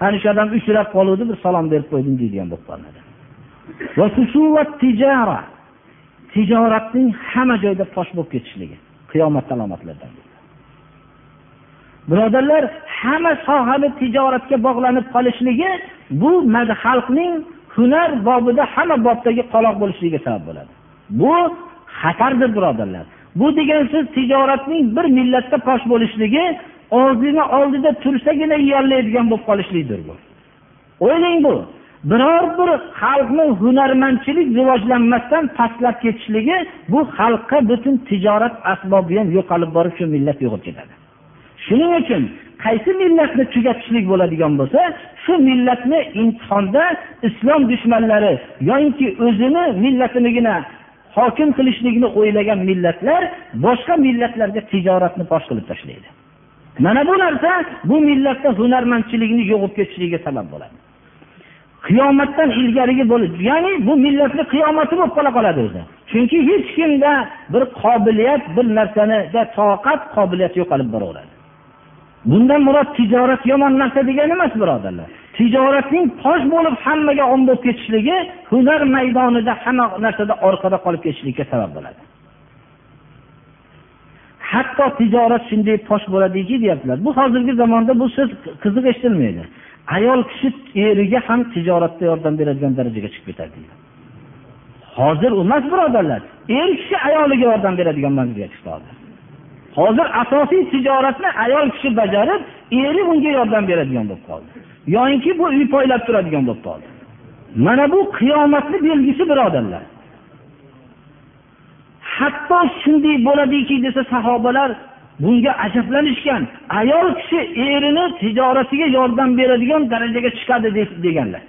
Tanish odam uchrab qoluvdi bir salom berib qo'ydim deydigan bo'lib qolinadi. Tijoratning hamma joyda fosh bo'lib ketishligi qiyomat alomatlaridan birodarlar hamma sohani tijoratga bog'lanib qolishligi bu xalqning hunar bobida hamma bobdagi qoloq bo'lishligiga sabab bo'ladi. Bu xatardir birodarlar. Bu degan so'z tijoratning bir millatda fosh bo'lishligi og'zini oldida tursagina yeyolmaydigan bo'lib qolishlikdir bu. O'ylang bu. Biror bir xalqni hunarmandchilik rivojlanmasdan pastlab ketishligi bu xalqqa butun tijorat asbobi ham yo'qolib borib shu millat yo'qolib ketadi. Shuning uchun qaysi millatni tugatishlik bo'ladigan bo'lsa shu millatni imtihonda islom dushmanlari yoinki o'zini millatinigina hokim qilishlikni o'ylagan millatlar boshqa millatlarga tijoratni fosh qilib tashlaydi. Mana bu narsa bu millatda hunarmandchilikni yo'qib ketishligiga sabab bo'ladi. Qiyomatdan ilgarigi bo'lib ya'ni bu millatni qiyomati bo'lib qola qoladi o'zi. Chunki hech kimda bir qobiliyat bir narsanida toqat qobiliyat yo'qolib boraveradi. Bundan murod tijorat yomon narsa degani emas birodarlar. Tijoratning tosh bo'lib hammaga om bo'lib ketishligi hunar maydonida hamma narsada orqada qolib ketishlikka sabab bo'ladi. Hatto tijorat shunday tosh bo'ladiki deyaptilar. Bu hozirgi zamonda bu so'z qiziq eshitilmaydi. Ayol kishi eriga ham tijoratda yordam beradigan darajaga chiqib ketadi deydi. Hozir emas birodarlar. Er kishi ayoliga yordam beradigan manzilga chiqdi hozir. Hozir asosiy tijoratni ayol kishi bajarib eri unga yordam beradigan bo'lib qoldi. Yoyinki bu uy poylab turadigan bo'lib qoldi. Mana bu qiyomatni belgisi birodarlar. Hatto shunday bo'ladiki desa sahobalar bunga ajablanishgan ayol kishi erini tijoratiga yordam beradigan darajaga chiqadi deganlar.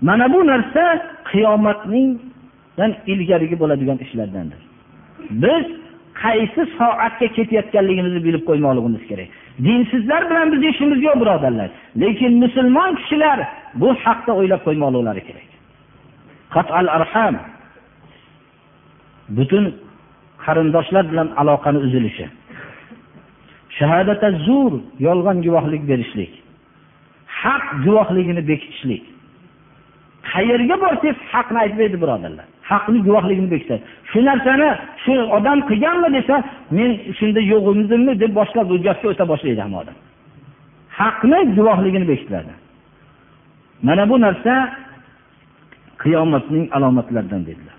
Mana bu narsa qiyomatning ilgarigi bo'ladigan ishlardandir. Biz qaysi soatga ketayotganligimizni bilib qo'ymoqligimiz kerak. Dinsizlar bilan bizni ishimiz yo'q birodarlar. Lekin musulmon kishilar bu haqda o'ylab qo'ymoqliklari kerak. Qatal arham. Butun qarindoshlar bilan aloqani uzilishi. Shahadata zur yolg'on guvohlik berishlik. Haq guvohligini bekitishlik. Qayerga borsangiz haqni aytmaydi birodarlar. Haqni guvohligini bekitadi shu narsani shu odam qilganmi desa men shunda yo'q edimmi deb boshlab bu gapga o'ta boshlaydi hamma odam. Haqni guvohligini bekitiladi mana bu narsa qiyomatning alomatlaridan dedilar.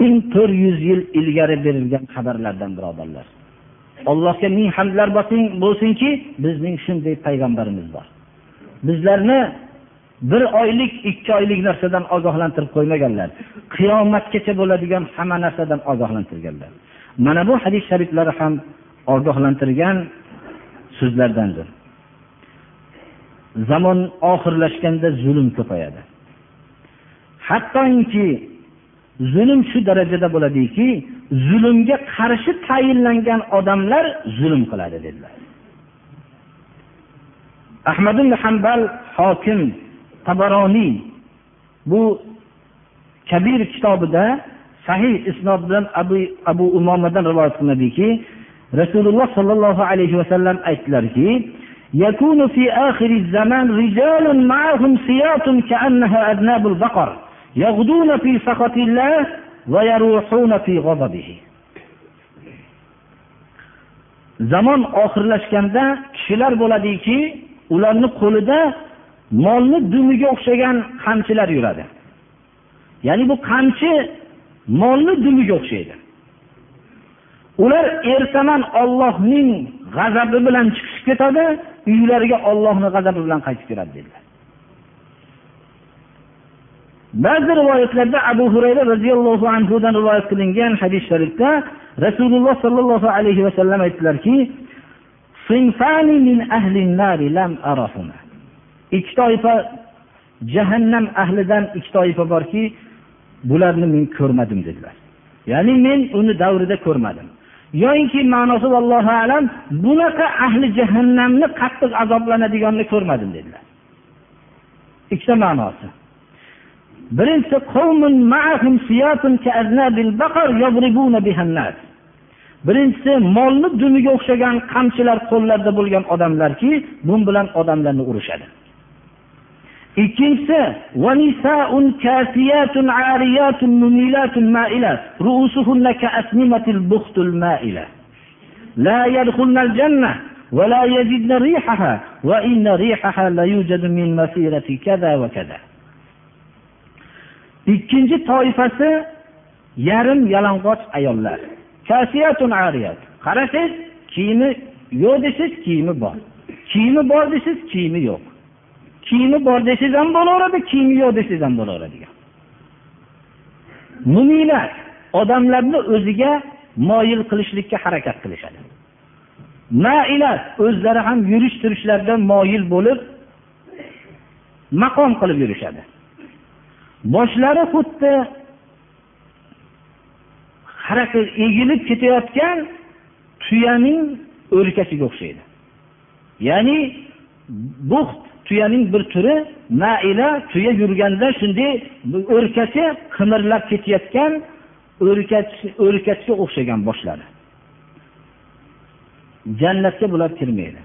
Ming to'rt yuz yil ilgari berilgan xabarlardan birodarlar. Allohga ming hamdlar bo'lsinki bizning shunday payg'ambarimiz bor. Bizlarni bir oylik ikki oylik narsadan ogohlantirib qo'ymaganlar. Qiyomatgacha bo'ladigan hamma narsadan ogohlantirganlar. Mana bu hadis shariflari ham ogohlantirgan so'zlardandir. Zamon oxirlashganda zulm ko'payadi. Hattoki zulm shu darajada bo'ladiki zulmga qarshi tayinlangan odamlar zulm qiladi dedilar. Ahmad ibn hambal hokim tabaroniy bu kabir kitobida sahih isnod bilan abu abu umomadan rivoyat qilinadiki rasululloh sollallohu alayhi vasallam aytdilarki يكون في آخر الزمان رجال معهم سياط كأنها أذناب البقر يغدون في سخط الله ويروحون في غضبه zamon oxirlashganda kishilar bo'ladiki ularni qo'lida molni dumiga o'xshagan qamchilar yuradi. Ya'ni bu qamchi molni dumiga o'xshaydi. Ular ertaman ollohning g'azabi bilan chiqishib ketadi uylariga ollohni g'azabi bilan qaytib keladi dedilar. Ba'zi rivoyatlarda abu hurayra roziyallohu anhudan rivoyat qilingan hadis sharifda rasululloh sollallohu alayhi vasallam aytdilarki ikki toifa jahannam ahlidan ikki toifa borki bularni men ko'rmadim dedilar. Ya'ni men uni davrida ko'rmadim. Yoyinki ma'nosi allohu alam bunaqa ahli jahannamni qattiq azoblanadiganini ko'rmadim dedilar. Ikkita ma'nosi. Birinchisi qavmun ma'ahum baqar nas birinchisi molni dumiga o'xshagan qamchilar qo'llarida bo'lgan odamlarki bu bilan odamlarni urishadi. maila la yadkhulnal jannah ولا يجدن ريحها وإن ريحها لا يوجد من مسيرة كذا وكذا ikkinchi toifasi yarim yalang'och ayollar kasiyatun ariyat qarasangiz kiyimi yo'q desangiz kiyimi bor kiyimi bor desangiz kiyimi yo'q Kiyimi bor desangiz ham bo'laveradi kiyimi yo'q desangiz ham bo'laveradigan mumiylar odamlarni o'ziga moyil qilishlikka harakat qilishadi. Mailat o'zlari ham yurish turishlarida moyil bo'lib maqom qilib yurishadi. Boshlari xuddi harakat egilib ketayotgan tuyaning o'rkasiga o'xshaydi. Ya'ni buxt tuyaning bir turi maila tuya yurganda shunday o'rkachi qimirlab ketayotgan o'rkachga o'xshagan boshlari. Jannatga bular kirmaydi.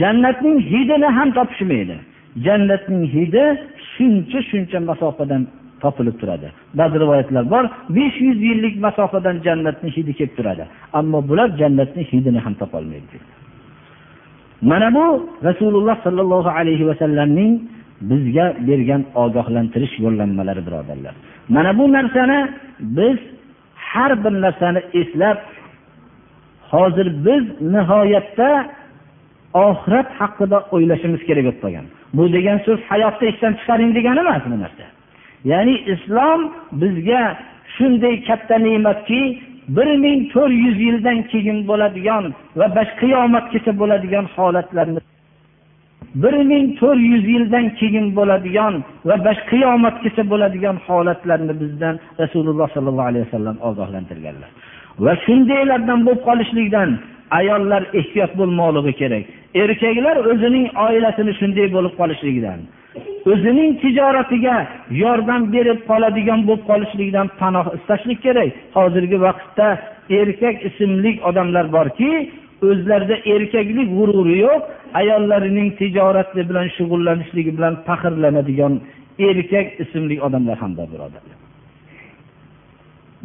Jannatning hidini ham topishmaydi. Jannatning hidi shuncha shuncha masofadan topilib turadi. Ba'zi rivoyatlar bor besh yuz yillik masofadan jannatni hidi kelib turadi. Ammo bular jannatni hidini ham topolmaydi. Mana bu rasululloh sollallohu alayhi vasallamning bizga bergan ogohlantirish yo'llanmalari birodarlar. Mana bu narsani biz har bir narsani eslab hozir biz nihoyatda oxirat haqida o'ylashimiz kerak bo'lib qolgan. Bu degan so'z hayotda esdan chiqaring degani emas bu narsa. Ya'ni islom bizga shunday katta ne'matki bir ming to'rt yuz yildan keyin bo'ladigan va qiyomatgacha bo'ladigan holatlarni bir ming to'rt yuz yildan keyin bo'ladigan va qiyomatgacha bo'ladigan holatlarni bizdan rasululloh sollallohu alayhi vasallam ogohlantirganlar. Va shundaylardan bo'lib qolishlikdan ayollar ehtiyot bo'lmoqligi kerak. Erkaklar o'zining oilasini shunday bo'lib qolishligidan o'zining tijoratiga yordam berib qoladigan bo'lib qolishlikdan panoh istashlik kerak. Hozirgi vaqtda erkak ismli odamlar borki o'zlarida erkaklik g'ururi yo'q ayollarining tijorati bilan shug'ullanishligi bilan faxrlanadigan erkak ismli odamlar ham bor birodarlar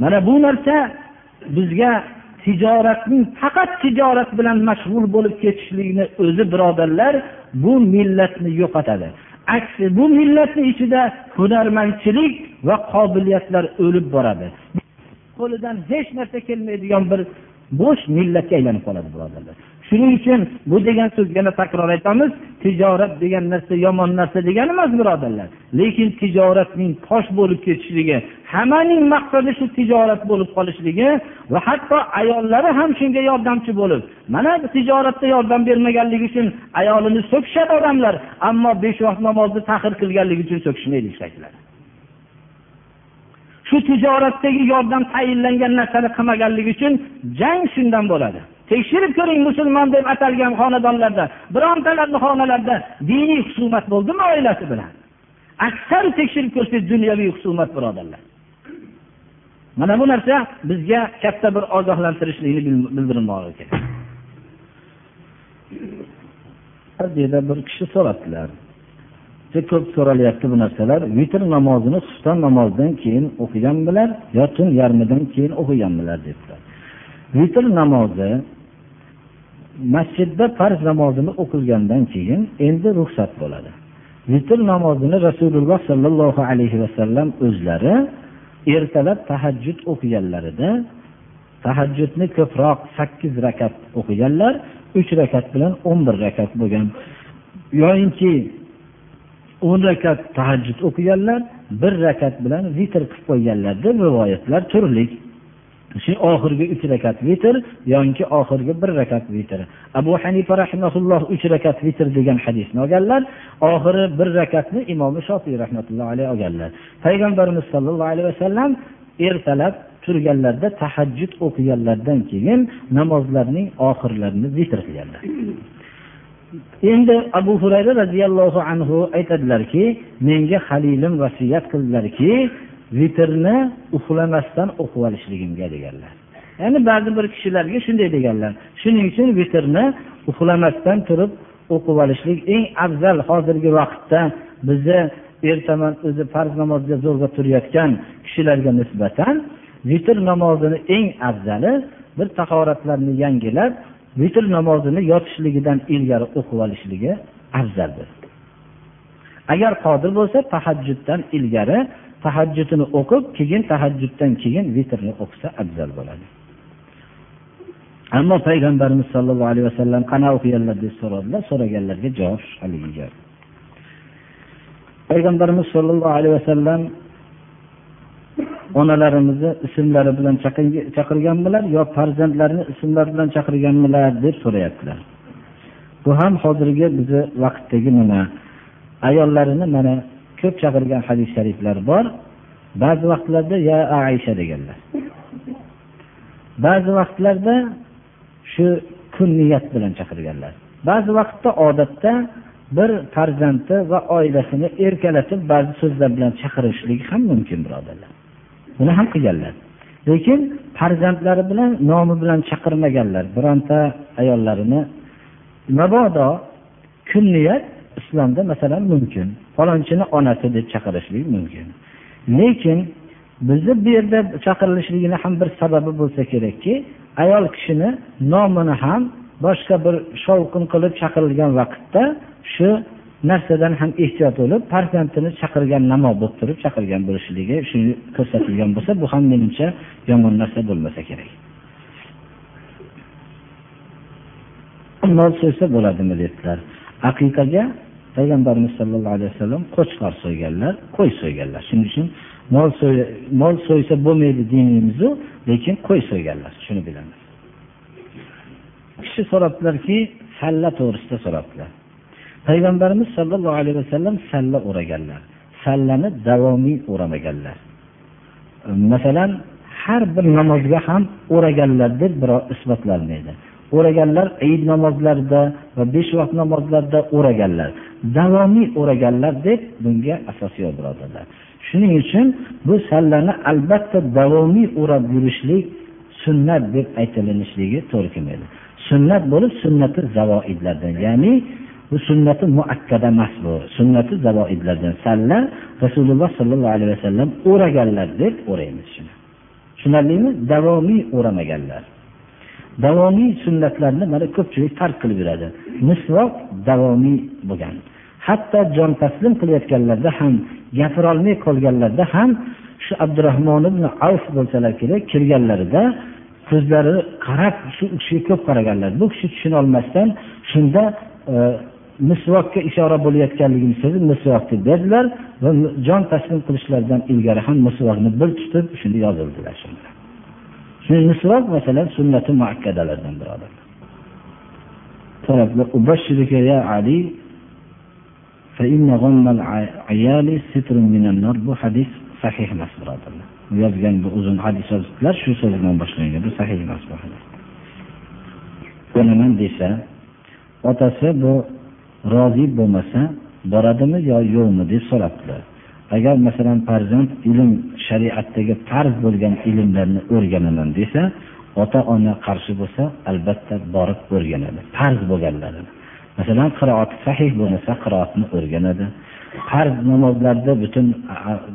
mana bu narsa bizga tijoratning faqat tijorat bilan mashg'ul bo'lib ketishlikni o'zi birodarlar bu millatni yo'qotadi. Aksi bu millatni ichida hunarmandchilik va qobiliyatlar o'lib boradi. Qo'lidan hech narsa kelmaydigan bir bo'sh millatga aylanib qoladi birodarlar. Shuning uchun bu degan so'z yana takror aytamiz tijorat degan narsa yomon narsa degani emas birodarlar. Lekin tijoratning tosh bo'lib ketishligi hammaning maqsadi shu tijorat bo'lib qolishligi va hatto ayollari ham shunga yordamchi bo'lib mana tijoratda yordam bermaganligi uchun ayolini so'kishadi odamlar ammo besh vaqt namozni tahir qilganligi uchun so'kishmaydi ishlaydilar. Shu tijoratdagi yordam tayinlangan narsani qilmaganligi uchun jang shundan bo'ladi. Tekshirib ko'ring musulmon deb atalgan xonadonlarda birontalarni xonalarida diniy husumat bo'ldimi oilasi bilan? Aksar tekshirib ko'rsangiz dunyoviy husumat birodarlar. Mana bu narsa bizga katta bir ogohlantirishlikni bildirmoqligi kerak. Deydi bir kishi so'rabdilar ko'p so'ralyapti bu narsalar vitr namozini xufton namozidan keyin o'qiganmilar yo tun yarmidan keyin o'qiganmilar? debdilar vitr namozi masjidda farz namozini o'qilgandan keyin endi ruxsat bo'ladi. Vitr namozini rasululloh sollallohu alayhi vasallam o'zlari ertalab tahajjud o'qiganlarida tahajjudni ko'proq sakkiz rakat o'qiganlar uch rakat bilan o'n bir rakat bo'lgan. Yoyinki o'n rakat tahajjud o'qiganlar bir rakat bilan vitr qilib qo'yganlar deb rivoyatlar turli. Shu oxirgi uch rakat vitr yoki oxirgi bir rakat vitr. Abu hanifa rahmaulloh uch rakat vitr degan hadisni olganlar oxiri bir rakatni imomi shofiy rahmatulloh alayhi olganlar. Payg'ambarimiz sollallohu alayhi vasallam ertalab turganlarda tahajjud o'qiganlaridan keyin namozlarning oxirlarini vitr qilganlar. Endi abu hurayra roziyallohu anhu aytadilarki menga halilim vasiyat qildilarki vitrni uxlamasdan o'qib olishligimga deganlar. Ya'ni ba'zi bir kishilarga shunday deganlar. Shuning uchun vitrni uxlamasdan turib o'qib olishlik eng afzal hozirgi vaqtda bizni ertaman o'zi farz namozga zo'rg'a turayotgan kishilarga nisbatan vitr namozini eng afzali bir tahoratlarni yangilab vitr namozini yotishligidan ilgari o'qib olishligi afzaldir. Agar qodir bo'lsa tahajjuddan ilgari tahajjudini o'qib keyin tahajjuddan keyin vitrni o'qisa afzal bo'ladi. Ammo payg'ambarimiz sollallohu alayhi vasallam qana o'qiganlar deb so'radilar so'raganlarga javob haligi payg'ambarimiz sollallohu alayhi vasallam onalarimizni ismlari bilan chaqirganmilar yo farzandlarini ismlari bilan chaqirganmilar deb so'rayaptilar. Bu ham hozirgi bizni vaqtdagi nima ayollarini mana ko'p chaqirgan hadis shariflar bor. Ba'zi vaqtlarda ya aisha deganlar. Ba'zi vaqtlarda shu kunniyat bilan chaqirganlar ba'zi vaqtda odatda bir farzandi va oilasini erkalatib ba'zi so'zlar bilan chaqirishlik ham mumkin birodarlar. Buni ham qilganlar. Lekin farzandlari bilan nomi bilan chaqirmaganlar bironta ayollarini mabodo kunniyat islomda masalan mumkin. Falonchini onasi deb chaqirishlik mumkin. Lekin bizni bu yerda chaqirilishligini ham bir sababi bo'lsa kerakki ayol kishini nomini ham boshqa bir shovqin qilib chaqirilgan vaqtda shu narsadan ham ehtiyot bo'lib farzandini chaqirgan namo bo'lib turib chaqirgan bo'lishligi shu ko'rsatilgan bo'lsa bu ham menimcha yomon narsa bo'lmasa kerak. Mol so'ysa bo'ladimi dedilar aqiqaga payg'ambarimiz sollallohu alayhi vasallam qo'chqor so'yganlar qo'y so'yganlar. Shuning uchun mol mol so'ysa bo'lmaydi dinimizu lekin qo'y so'yganlar. Shuni bilamiz kishi so'rabdilarki salla to'g'risida so'rabdilar. Payg'ambarimiz sollallohu alayhi vasallam salla o'raganlar sallani davomiy o'ramaganlar. Masalan har bir namozga ham o'raganlar deb birov isbotlanmaydi. O'raganlar iyd namozlarida va besh vaqt namozlarda o'raganlar. Davomiy o'raganlar deb bunga asos yo'q birodarlar. Shuning uchun bu sallani albatta davomiy o'rab yurishlik sunnat deb aytilinishligi to'g'ri kelmaydi. Sunnat bo'lib sunnati zavoidlardan ya'ni bu sunnati muakkada emas bu. Sunnati zavoidlardan salla rasululloh sollallohu alayhi vasallam o'raganlar deb o'raymiz shuni. Tushunarlimi? Davomiy o'ramaganlar. Davomiy sunnatlarni mana ko'pchilik tark qilib yuradi. Misvoq davomiy bo'lgan. Hatto jon taslim qilayotganlarda ham gapirolmay qolganlarda ham shu abdurahmon ibn avf bo'lsalar kerak kirganlarida ko'zlari qarab shu kishiga ko'p qaraganlar. Bu kishi tushuna olmasdan shunda e, misvokka ishora bo'layotganligini sezib misvok deb berdilar va jon taslim qilishlaridan ilgari ham misvokni bir tutib shuni yozildilar shunda. Shu misroq masalan sunnati muakkadalardan birodarlar bu hadis sahih emas birodarlar. Yozgan bu uzun hadis yozibdilar shu so'z bilan boshlangan. Bu sahih emas bu hadis. Bo'laman desa otasi bu rozi bo'lmasa boradimi yo yo'qmi deb so'rabdilar. Agar masalan farzand ilm shariatdagi farz bo'lgan ilmlarni o'rganaman desa ota ona qarshi bo'lsa albatta borib o'rganadi. Farz bo'lganlarini masalan qiroat sahih bo'lmasa qiroatni o'rganadi. Farz namozlarda butun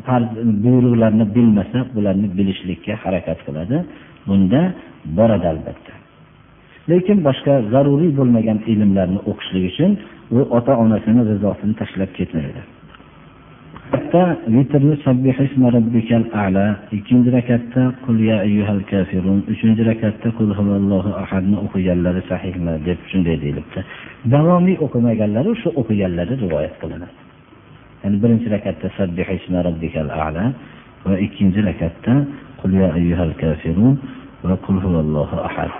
farz buyruqlarni bilmasa bularni bilishlikka harakat qiladi. Bunda boradi albatta. Lekin boshqa zaruriy bo'lmagan ilmlarni o'qishlik uchun u ota onasini rizosini tashlab ketmaydi. Ikkinchi rakatda qul ya ayyuhal kafirun. Uchinchi rakatda qul huvallohu ahadni o'qiganlari sahihmi? deb shunday deyilibdi. Davomiy o'qimaganlari shu o'qiganlari rivoyat qilinadi. Ya'ni birinchi rakatda a'la va ikkinchi rakatda qul ya ayyuhal kafirun va qul huvallohu ahad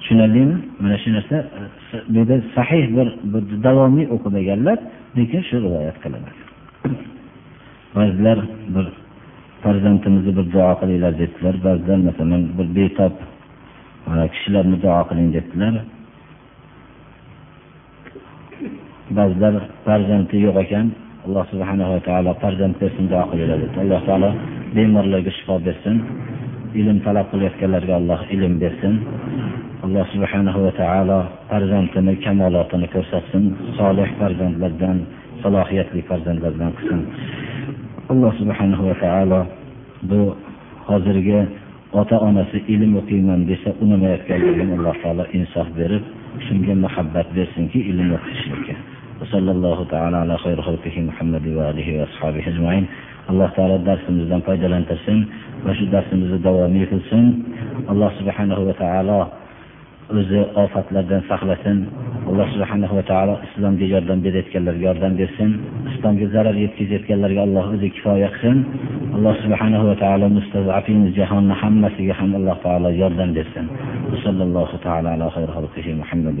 tushunarlimi? Mana shu narsa bu yerda sahih bir davomiy o'qimaganlar lekin shu rivoyat qilinadi. Ba'zilar bir farzandimizni bir duo qilinglar debdilar. Ba'zilar masalan bir betob kishilarni duo qiling debdilar. Ba'zilar farzandi yo'q ekan alloh subhanahu va taolo farzand bersin duo qilinglar alloh taolo bemorlarga shifo bersin ilm talab qilayotganlarga alloh ilm bersin. Alloh subhanahu va taolo farzandini kamolotini ko'rsatsin solih farzandlardan salohiyatli farzandlardan qilsin. Alloh subhanahu va taolo bu hozirgi ota onasi ilm o'qiyman desa unamayotganligini alloh taolo insof berib shunga muhabbat bersinki ilm o'qitishlikka. Sallallohu taala ala xayr xalqihi va alihi va ashabihi ajmain. Alloh taolo darsimizdan foydalantirsin va shu darsimizni davomiy qilsin. Alloh subhanahu va taolo o'zi ofatlardan saqlasin. Alloh subhanahu va taolo islomga yordam berayotganlarga yordam bersin. Islomga zarar yetkazayotganlarga alloh o'zi kifoya qilsin. Alloh subhanahu va taolo mustazafin jahonni hammasiga ham alloh taolo yordam bersin. Sallallohu taolo ala muhammad